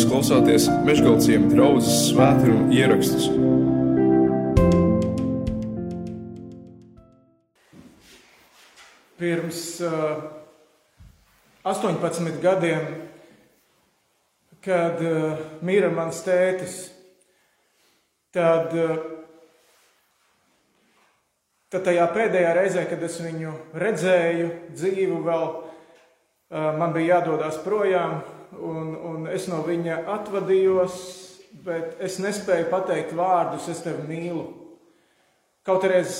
Jūs klausāties Meškāļu draugas svētkrājuma ierakstus. Pirms uh, 18 gadiem, kad uh, mīra mans tētis, tad, uh, tad tajā pēdējā reizē, kad es viņu redzēju dzīvu, vēl uh, man bija jādodas projām un, un es no viņa atvadījos, bet es nespēju pateikt vārdus, es tevi mīlu. Kaut arī es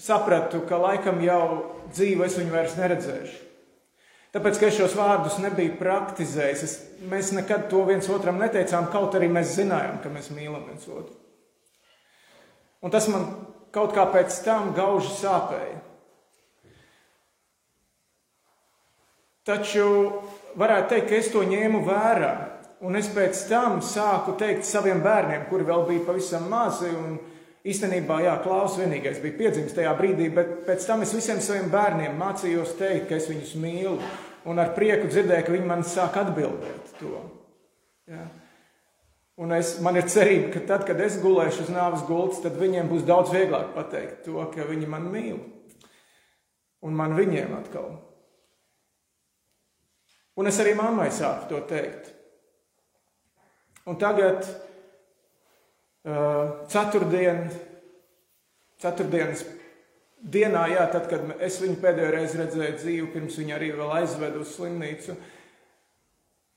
sapratu, ka laikam jau dzīvu es viņu vairs neredzēšu. Tāpēc, ka es šos vārdus nebiju praktizējis, es, mēs nekad to viens otram neteicām, kaut arī mēs zinājām, ka mēs mīlam viens otru. Un tas man kaut kā pēc tam gauži sāpēja. Taču varētu teikt, ka es to ņēmu vērā. Un es pēc tam sāku teikt saviem bērniem, kuri vēl bija pavisam mazi. Īstenībā, jā, Klaus vienīgais bija piedzimis tajā brīdī, bet pēc tam es visiem saviem bērniem mācījos teikt, ka es viņus mīlu. Un ar prieku dzirdēju, ka viņi man sāk atbildēt to. Jā. Un es, man ir cerība, ka tad, kad es gulēšu uz nāves gultas, tad viņiem būs daudz vieglāk pateikt to, ka viņi man mīl. Un man viņiem atkal Un es arī mammai sāku to teikt. Un tagad, ceturtdien, ceturtdienas dienā, jā, tad, kad es viņu pēdējo reizi redzēju dzīvu, pirms viņa arī vēl aizveda uz slimnīcu,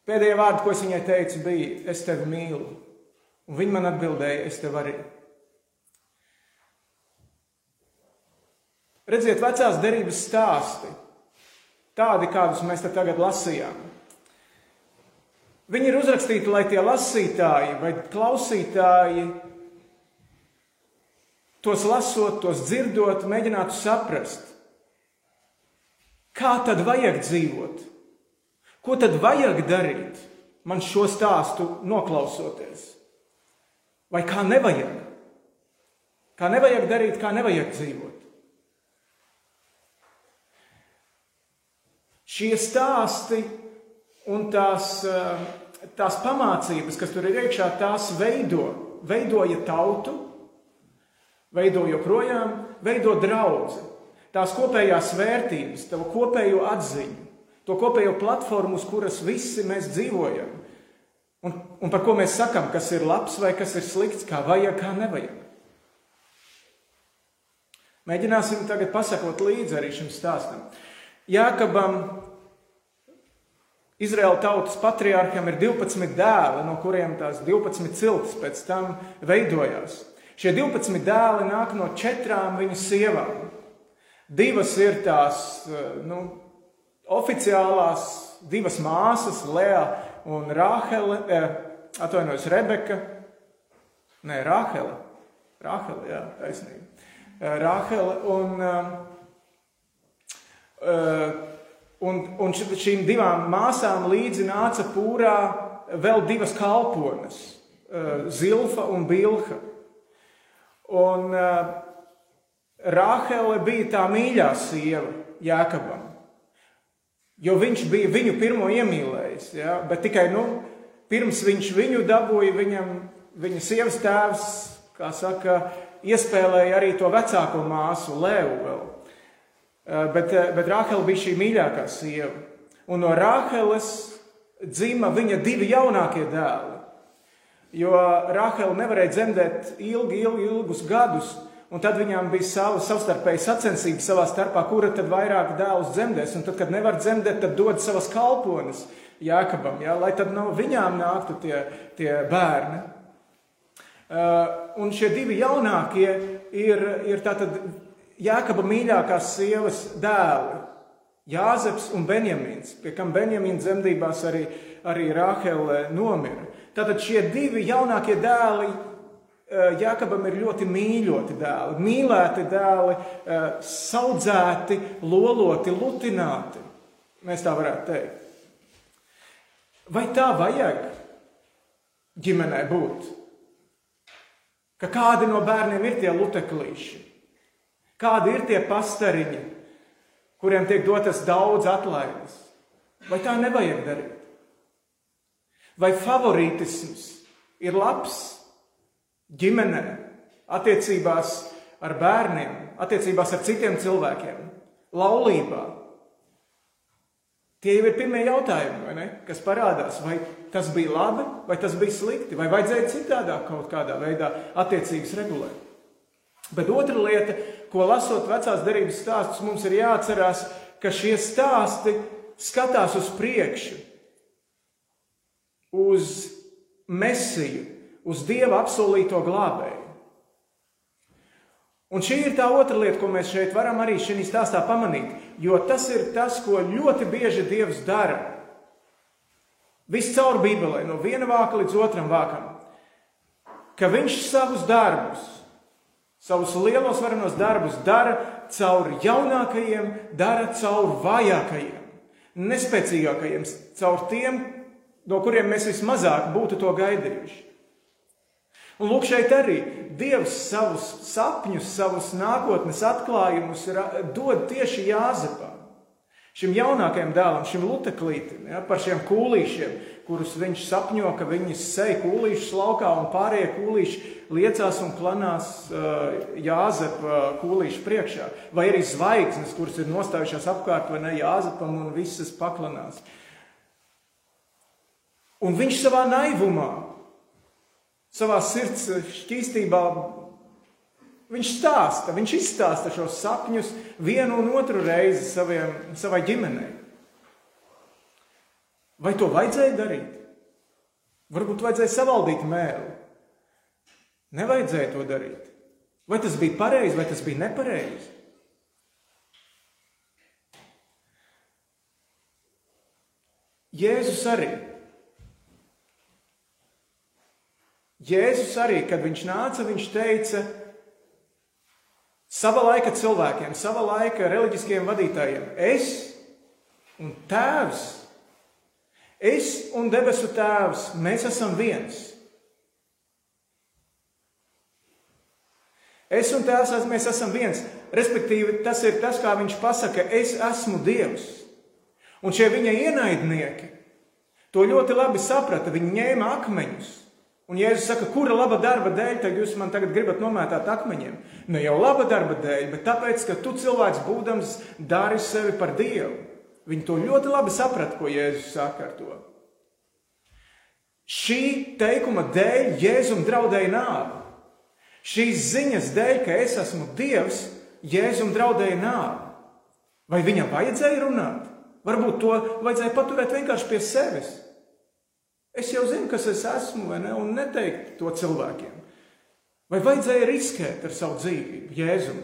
pēdējie vārdi, ko es viņai teicu, bija: Es tevi mīlu. Un viņa man atbildēja: Es tevi arī. Redziet, vecās derības stāsti Tādi, kādus mēs te tagad lasījām. Viņi ir uzrakstīti, lai tie lasītāji vai klausītāji tos lasot, tos dzirdot, mēģinātu saprast, kā tad vajag dzīvot, ko tad vajag darīt man šo stāstu noklausoties, vai kā nevajag, kā nevajag darīt, kā nevajag dzīvot. Šie stāsti un tās, eh, tās pamācības, kas tur ir iekšā, tās veido, veidoja tautu, veido joprojām, veido draugu. Tās kopējās vērtības, tavu kopējo atziņu, to kopējo platformu, uz kuras visi mēs dzīvojam. Un, un par ko mēs sakām, kas ir labs vai kas ir slikts, kā vajag, kā nevajag. Mēģināsim tagad pasakot līdzi arī šim stāstam. Jākabam Izraēla tautas patriārham ir 12 dēli, no kuriem tās 12 ciltis pēc tam veidojās. Šie 12 dēli nāk no četrām viņa sievām. Divas ir tās nu, oficiālās, divas māsas, Lea un Rāhele, eh, atvainojos, Rebeka. Nē, Rāhele. Rāhele, jā, taisnība. Rāhele un uh, Un, un šīm divām māsām līdzi nāca pūrā vēl divas kalpones, uh, Zilfa un Bilha. Un uh, Rāhele bija tā mīļā sieva Jākabam, jo viņš bija viņu pirmo iemīlējis. Ja? Bet tikai nu, pirms viņš viņu dabūja, viņam, viņa sievas tēvs, kā saka, iespēlēja arī to vecāko māsu Lēvu vēl. Eh, bet, eh, bet Rāhela bija šī mīļākā sieva. Un no Rāheles dzima viņa divi jaunākie dēli. Jo Rāhela nevarēja dzemdēt ilgi, ilgi, ilgus gadus, un tad viņām bija sava savstarpēja sacensība savā starpā, kura tad vairāk dēlus dzemdēs. Un tad, kad nevar dzemdēt, tad dod savas kalpones Jākabam, ja, lai tad no viņām nāktu tie, tie bērni. Uh, un šie divi jaunākie ir, ir tātad Jēkaba mīļākās sievas dēli, Jāzeps un Benjamins, pie kam Benjamina dzemdībās arī, arī Rāhele nomira. Tātad šie divi jaunākie dēli eh, Jākabam ir ļoti mīļoti dēli, mīlēti dēli, eh, saudzēti, loloti, lutināti. Mēs tā varētu teikt. Vai tā vajag ģimenē būt? Ka kādi no bērniem ir tie luteklīši? Kādi ir tie pastariņi, kuriem tiek dotas daudz atlaides? Vai tā nevajag darīt? Vai favorītisms ir labs ģimenē, attiecībās ar bērniem, attiecībās ar citiem cilvēkiem, laulībā? Tie jau ir pirmie jautājumi, kas parādās. Vai tas bija labi, vai tas bija slikti, vai vajadzēja citādāk kaut kādā veidā attiecības regulēt. Bet otra lieta, ko lasot vecās derības stāstus, mums ir jāatcerās, ka šie stāsti skatās uz priekšu, uz mesiju, uz dieva apsolīto glābēju. Un šī ir tā otra lieta, ko mēs šeit varam arī šajā stāstā pamanīt. Jo tas ir tas, ko ļoti bieži Dievs dara. Viscaur Bībelē, no viena vāka līdz otram vākam. Ka Viņš savus darbus, savus lielos varenos darbus dara caur jaunākajiem, dara caur vājākajiem, nespēcīgākajiem, caur tiem, no kuriem mēs vismazāk būtu to gaidījuši. Un lūk, šeit arī Dievs savus sapņus, savus nākotnes atklājumus dod tieši Jāzepam. Šim jaunākajam dēlam, šim luteklītim, ja, par šiem kūlīšiem, kurus viņš sapņo, ka viņi sej kūlīšus laukā un pārējie kūlīši liecās un klanās uh, Jāzepa kūlīšu priekšā. Vai arī zvaigznes, kuras ir nostājušās apkārt vai ne Jāzepam un visas paklanās. Un viņš savā naivumā savā sirds šķīstībā. Viņš stāsta, viņš izstāsta šos sapņus vienu un otru reizi saviem, savai ģimenei. Vai to vajadzēja darīt? Varbūt vajadzēja savaldīt mēlu. Nevajadzēja to darīt. Vai tas bija pareizi, vai tas bija nepareizi? Jēzus arī Jēzus arī, kad viņš nāca, viņš teica sava laika cilvēkiem, sava laika reliģiskiem vadītājiem: Es un Tēvs, es un debesu Tēvs, mēs esam viens. Es un Tēvs, mēs esam viens. Respektīvi, tas ir tas, kā viņš pasaka, es esmu Dievs. Un šie viņa ienaidnieki to ļoti labi saprata. Viņi ņēma akmeņus Un Jēzus saka, kura laba darba dēļ tad jūs man tagad gribat nomētāt akmeņiem? Ne jau laba darba dēļ, bet tāpēc, ka tu cilvēks būdams dari sevi par Dievu. Viņi to ļoti labi saprata, ko Jēzus saka ar to. Šī teikuma dēļ Jēzum draudēja nāve. Šīs ziņas dēļ, ka es esmu Dievs, Jēzum draudēja nāve. Vai viņam vajadzēja runāt? Varbūt to vajadzēja paturēt vienkārši pie sevis. Es jau zinu, kas es esmu, ne? un neteikt to cilvēkiem. Vai vajadzēja riskēt ar savu dzīvību, Jēzum?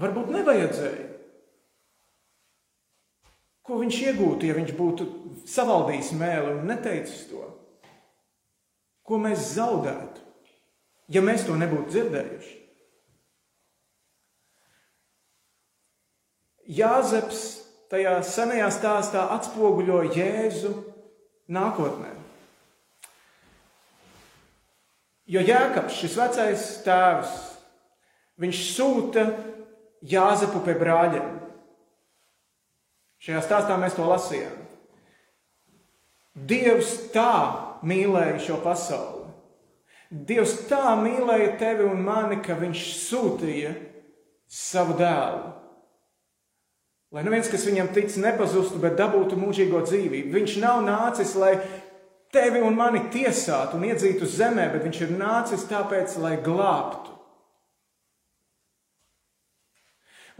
Varbūt nevajadzēja. Ko viņš iegūtu, ja viņš būtu savaldījis mēli un neteicis to? Ko mēs zaudētu, ja mēs to nebūtu dzirdējuši? Jāzeps tajā senajā stāstā atspoguļo Jēzu nākotnē. Jo Jēkabs, šis vecais tēvs, viņš sūta Jāzepu pie brāļiem. Šajā stāstā mēs to lasījām. Dievs tā mīlēja šo pasauli. Dievs tā mīlēja tevi un mani, ka viņš sūtīja savu dēlu Lai neviens, kas viņam tic, nepazustu, bet dabūtu mūžīgo dzīvību. Viņš nav nācis, lai tevi un mani tiesātu un iedzītu zemē, bet viņš ir nācis tāpēc, lai glābtu.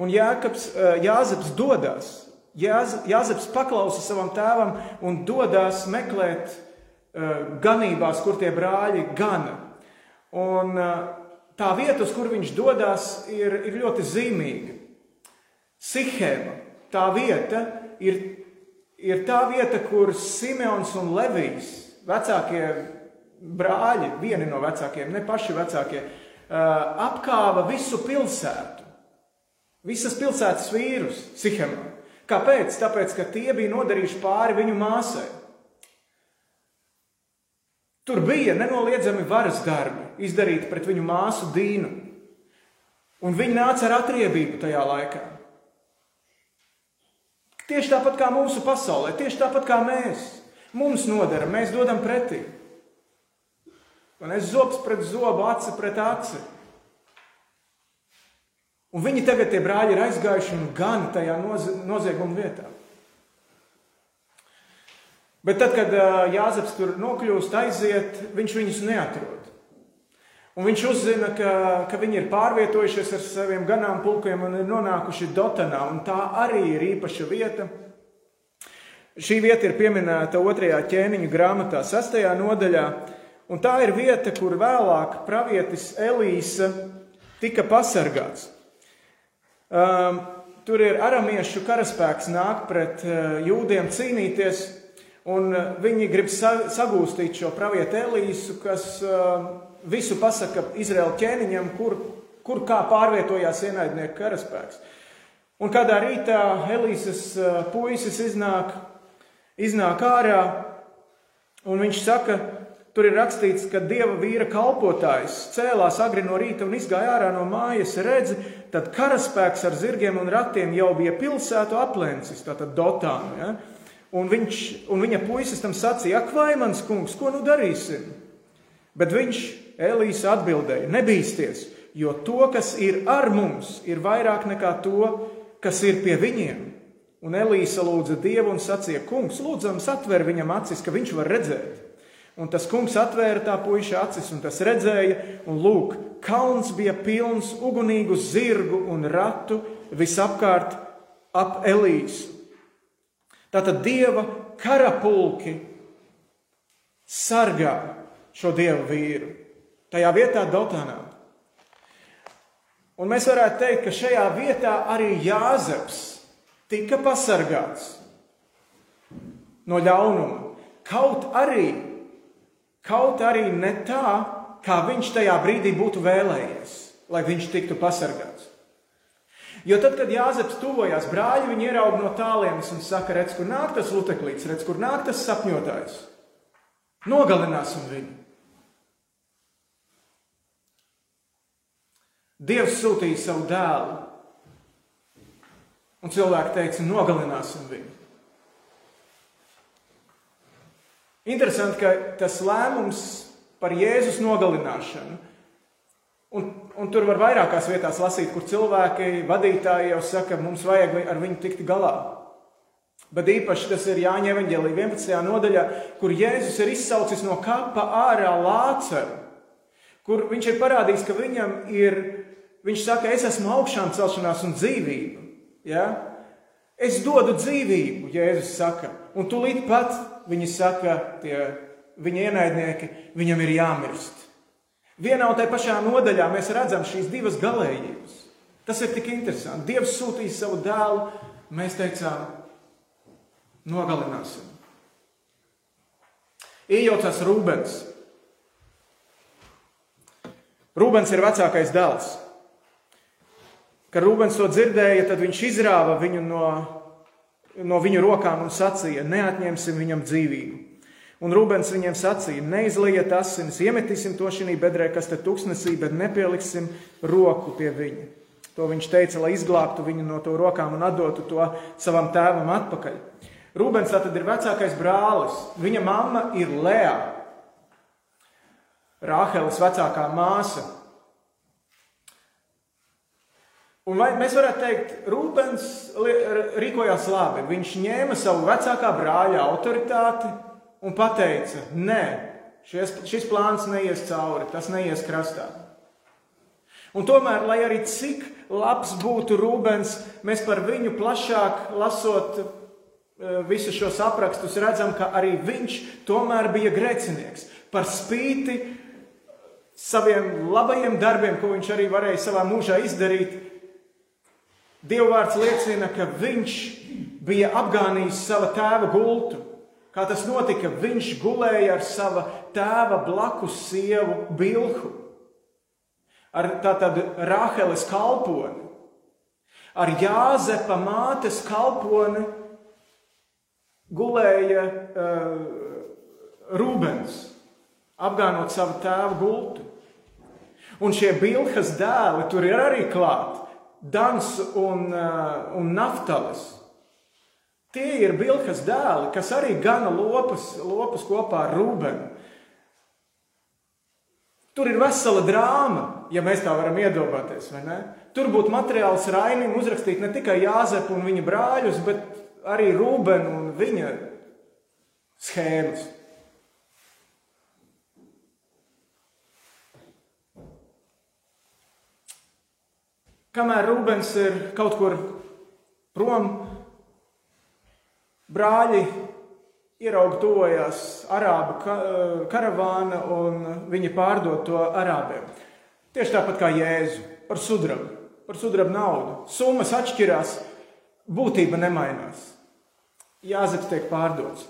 Un Jākaps, eh, Jāzeps dodas, Jāzeps paklausa savam tēvam un dodas meklēt uh, ganībās, kur tie brāļi gana. Un uh, tā vieta, uz kur viņš dodas, ir, ir ļoti zīmīga. Sihēma tā vieta ir, ir tā vieta, kur Simeons un Levijs, vecākie brāļi, vieni no vecākiem, ne paši vecākie, apkāva visu pilsētu. Visas pilsētas vīrus Sihemā. Kāpēc? Tāpēc, ka tie bija nodarījuši pāri viņu māsai. Tur bija nenoliedzami varas darbi izdarīti pret viņu māsu Dīnu. Un viņi nāca ar atriebību tajā laikā. Tieši tāpat kā mūsu pasaulē, tieši tāpat kā mēs. mums nodara, mēs dodam pretī. Un es zobs pret zobu, aci pret aci. Un viņi tagad, tie brāļi, ir aizgājuši un gan tajā noz nozieguma vietā. Bet tad, kad Jāzeps tur nokļūst, aiziet, viņš viņus neatrod. Un viņš uzzina, ka, ka viņi ir pārvietojušies ar saviem ganāmpulkiem un ir nonākuši Dotanā. Tā arī ir īpaša vieta. Šī vieta ir pieminēta otrajā ķēniņa grāmatā, sastajā nodaļā. Un tā ir vieta, kur vēlāk pravietis Elīsa tika pasargāts. Um, tur ir aramiešu karaspēks nāk pret uh, jūdiem cīnīties, un uh, viņi grib sa sagūstīt šo pravietu Elīsu, kas uh, visu pasaka Izraēla ķēniņam, kur, kur kā pārvietojās ienaidnieku karaspēks. Un kādā rītā Elīzes puisis iznāk, iznāk ārā, un viņš saka, Tur ir rakstīts, ka dieva vīra kalpotājs cēlās agri no rīta un izgāja ārā no mājas, redzi, tad karaspēks ar zirgiem un ratiem jau bija pilsētu aplencis, tātad Dotānu. Ja? Un, viņš, un viņa puisis tam sacīja, ak, vai mans kungs, ko nu darīsim? Bet viņš, Elīsa, atbildēja, nebīsties, jo to, kas ir ar mums, ir vairāk nekā to, kas ir pie viņiem. Un Elīsa lūdza Dievu un sacīja, kungs, lūdzams, atver viņam acis, ka viņš var redzēt. Un tas kungs atvēra tā puika acis, un tas redzēja, un lūk, kalns bija pilns ugunīgu zirgu un ratu visapkārt ap Elīsu. Tātad dieva karapulki sargā šo dievu vīru tajā vietā, Dotānā. Un mēs varētu teikt, ka šajā vietā arī Jāzeps tika pasargāts no ļaunuma. Kaut arī Kaut arī ne tā, kā viņš tajā brīdī būtu vēlējies, lai viņš tiktu pasargāts. Jo tad, kad Jāzeps tuvojās brāļi, viņi ieraudzīja no tālienes un saka, redz, kur nāk tas luteklīts, redz, kur nāk tas sapņotājs. Nogalināsim viņu. Dievs sūtīja savu dēlu, un cilvēki teica, nogalināsim viņu. Interesanti, ka tas lēmums par Jēzus nogalināšanu, un, un tur var vairākās vietās lasīt, kur cilvēki, vadītāji jau saka, mums vajag ar viņu tikt galā. Bet īpaši tas ir Jāņa Evangelija 11. nodaļā, kur Jēzus ir izsaucis no kapa ārā lāceru, kur viņš ir parādījis, ka viņam ir, viņš saka, es esmu augšām celšanās un dzīvība. Ja? Es dodu dzīvību, Jēzus saka, un tūlīt pat viņi saka, tie viņa ienaidnieki, viņam ir jāmirst. Vienā un tajā pašā nodaļā mēs redzam šīs divas galējības. Tas ir tik interesanti. Dievs sūtīja savu dēlu, mēs teicām, nogalināsim. Iejaucās Rūbens. Rūbens ir vecākais dēls. Kad Rūbens to dzirdēja, tad viņš izrāva viņu no no viņu rokām un sacīja: Neatņemsim viņam dzīvību. Un Rūbens viņiem sacīja: Neizliet asinis, iemetīsim to šī bedrē, kas te tuksnesī, bet nepieliksim roku pie viņa. To viņš teica, lai izglābtu viņu no to rokām un atdotu to savam tēvam atpakaļ. Rūbens tātad ir vecākais brālis. Viņa mamma ir Lea, Rāheles vecākā māsa. Un vai mēs varētu teikt, Rūpens rīkojās labi. Viņš ņēma savu vecākā brāļa autoritāti un teica, nē, šies, šis plāns neies cauri, tas neies krastā. Un tomēr, lai arī cik labs būtu Rūbens, mēs par viņu plašāk lasot e, visus šos aprakstus, redzam, ka arī viņš tomēr bija grēcinieks. Par spīti saviem labajiem darbiem, ko viņš arī varēja savā mūžā izdarīt, Dievvvārds liecina, ka viņš bija apgānījis sava tēva gultu. Kā tas notika, viņš gulēja ar sava tēva blakus sievu Bilhu, ar tātad Rāheles kalponi, ar Jāzepa mātes kalponi gulēja uh, Rūbens, apgānot savu tēvu gultu. Un šie Bilhas dēli tur ir arī klāti. Dans un, uh, un Naftalis. Tie ir Bilkas dēli, kas arī gana lopas, lopas kopā ar Rūbenu. Tur ir vesela drāma, ja mēs tā varam iedomāties. Tur būtu materiāls Rainim uzrakstīt ne tikai Jāzepu un viņa brāļus, bet arī Rūbenu un viņa schēmas. Kamēr Rūbens ir kaut kur prom, brāļi ierauga tojās arābu karavāna un viņi pārdod to arābiem. Tieši tāpat kā Jēzu par sudrabu, par sudrabu naudu. Summas atšķirās, būtība nemainās. Jāzeps tiek pārdots.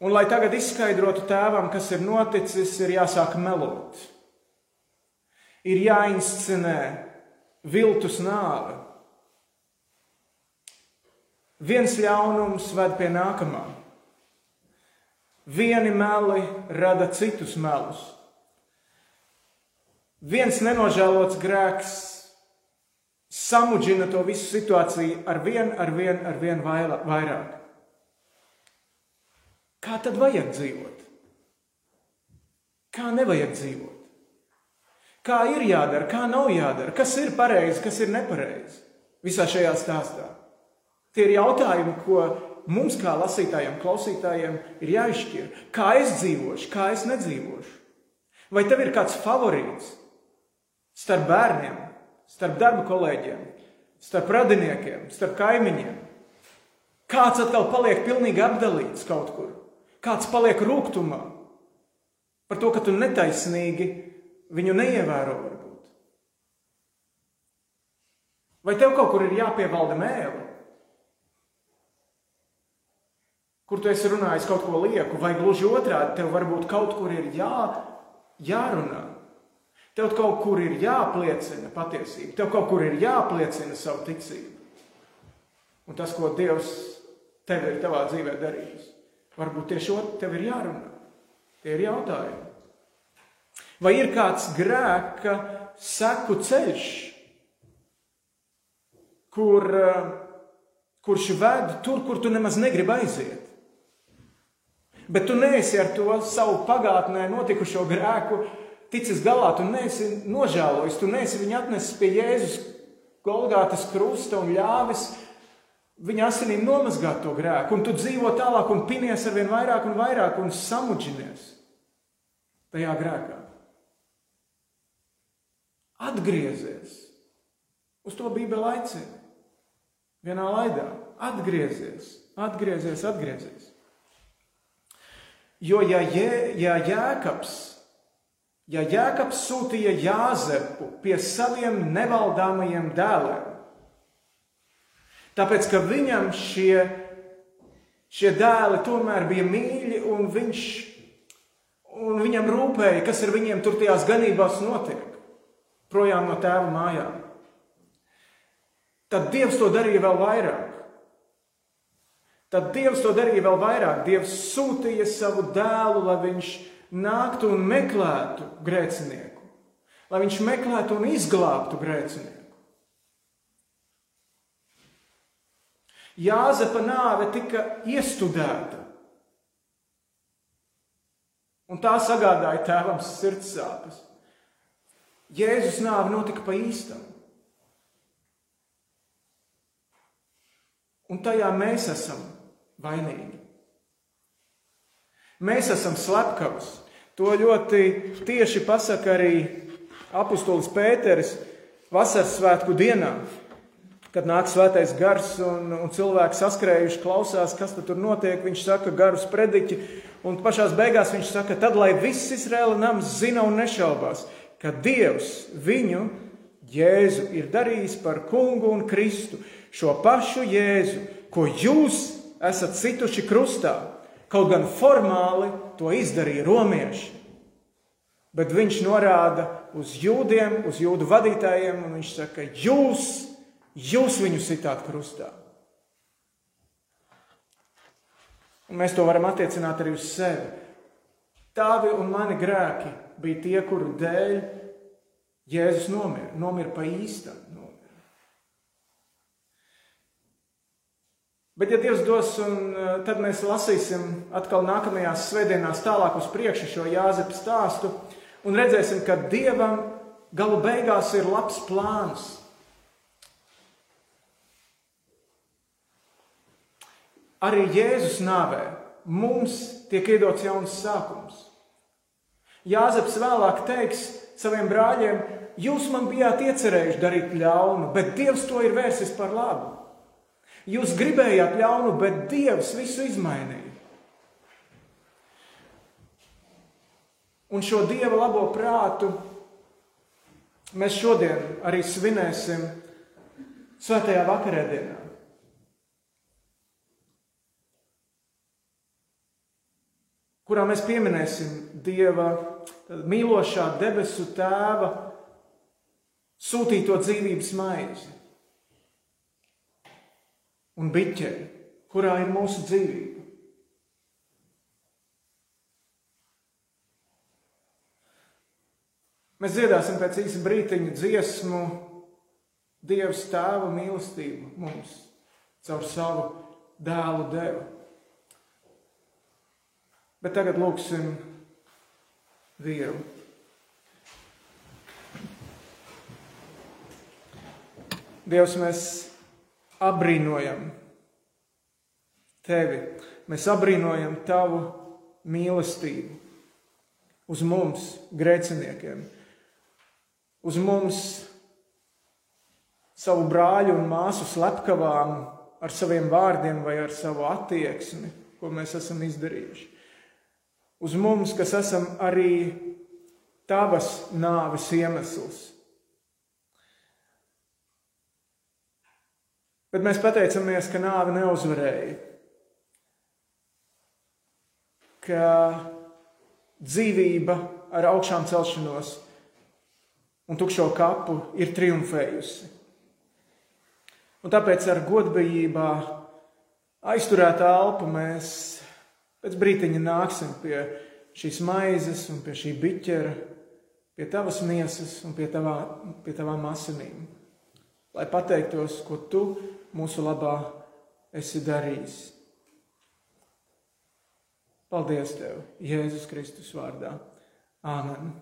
Un, lai tagad izskaidrotu tēvam, kas ir noticis, ir jāsāk melot ir jāinscenē viltus nāve. Viens ļaunums ved pie nākamā. Vieni meli rada citus melus. Viens nenožēlots grēks samudžina to visu situāciju ar vien, ar vien, ar vien vairāk. Kā tad vajag dzīvot? Kā nevajag dzīvot? Kā ir jādara, kā nav jādara, kas ir pareizi, kas ir nepareizi visā šajā stāstā. Tie ir jautājumi, ko mums, kā lasītājiem, klausītājiem, ir jāizšķir. Kā es dzīvošu, kā es nedzīvošu? Vai tev ir kāds favorīts starp bērniem, starp darba kolēģiem, starp radiniekiem, starp kaimiņiem? Kāds atkal paliek pilnīgi apdalīts kaut kur, kāds paliek rūkumā par to, ka tu netaisnīgi Viņu neievēro varbūt. Vai tev kaut kur ir jāpievalda mēlē? Kur tu esi runājis kaut ko lieku, vai gluži otrādi, tev varbūt kaut kur ir jā, jārunā. Tev kaut kur ir jāpliecina patiesība, tev kaut kur ir jāpliecina savu ticību. Un tas, ko Dievs tev ir tavā dzīvē darījis, varbūt tieši tev ir jārunā. Tie ir jautājumi. Vai ir kāds grēka seku ceļš, kur, eh, kurš ved tur, kur tu nemaz negribi aiziet? Bet tu neesi ar to savu pagātnē notikušo grēku ticis galā, tu neesi nožēlojis, tu neesi viņu atnesis pie Jēzus Golgātas krusta un ļāvis viņa asinīm nomazgāt to grēku, un tu dzīvo tālāk un pinies ar vien vairāk un vairāk un samudžinies tajā grēkā. Atgriezies! Uz to Bībele aicina. Vienā laidā atgriezies, atgriezies, atgriezies. Jo, ja, Jē, ja Jēkabs, ja Jēkabs sūtīja Jāzepu pie saviem nevaldāmajiem dēliem, tāpēc ka viņam šie, šie dēli tomēr bija mīļi un, viņš, un viņam rūpēja, kas ar viņiem tur tajās ganībās notiek projām no tēva mājām. Tad Dievs to darīja vēl vairāk. Tad Dievs to darīja vēl vairāk. Dievs sūtīja savu dēlu, lai viņš nāktu un meklētu grēcinieku, lai viņš meklētu un izglābtu grēcinieku. Jāzepa nāve tika iestudēta, un tā sagādāja tēvam sirds sāpes. Jēzus nāve notika pa īstam. Un tajā mēs esam vainīgi. Mēs esam slepkavas. To ļoti tieši pasaka arī apustulis Pēteris vasaras svētku dienā, kad nāk svētais gars un, un cilvēki saskrējuši klausās, kas tur notiek. Viņš saka garus prediķi, un pašās beigās viņš saka, tad lai viss Izraēla nams zina un nešaubās, ka Dievs viņu, Jēzu, ir darījis par kungu un Kristu. Šo pašu Jēzu, ko jūs esat situši krustā, kaut gan formāli to izdarīja romieši. Bet viņš norāda uz jūdiem, uz jūdu vadītājiem, un viņš saka, jūs, jūs viņu sitāt krustā. Un mēs to varam attiecināt arī uz sevi. Tavi un mani grēki bija tie, kuru dēļ Jēzus nomira. Nomira pa īstam. Nomira. Bet, ja Dievs dos, un eh, tad mēs lasīsim atkal nākamajās svētdienās tālāk uz priekšu šo Jāzepa stāstu un redzēsim, ka Dievam galu beigās ir labs plāns. Arī Jēzus nāvē mums tiek iedots jauns sākums. Jāzeps vēlāk teiks saviem brāļiem, jūs man bijāt iecerējuši darīt ļaunu, bet Dievs to ir vērsis par labu. Jūs gribējāt ļaunu, bet Dievs visu izmainīja. Un šo Dieva labo prātu mēs šodien arī svinēsim Svētajā vakarēdienā. Kurā mēs pieminēsim Dieva mīlošā debesu tēva sūtīto dzīvības maizi un biķeri, kurā ir mūsu dzīvība. Mēs dziedāsim pēc īsa brīdiņa dziesmu Dievs tēva mīlestību mums caur savu dēlu devu. Bet tagad lūksim vīru. Dievs, mēs apbrīnojam tevi, mēs apbrīnojam tavu mīlestību uz mums, grēciniekiem, uz mums, savu brāļu un māsu slepkavām, ar saviem vārdiem vai ar savu attieksmi, ko mēs esam izdarījuši uz mums, kas esam arī tavas nāves iemesls. Bet mēs pateicamies, ka nāve neuzvarēja, ka dzīvība ar augšām celšanos un tukšo kapu ir triumfējusi. Un tāpēc ar godbijībā aizturētā elpu mēs Pēc brīdiņa nāksim pie šīs maizes un pie šī biķera, pie tavas miesas un pie, tavā, pie tavām asinīm. Lai pateiktos, ko tu mūsu labā esi darījis. Paldies Tev, Jēzus Kristus vārdā. Āmen!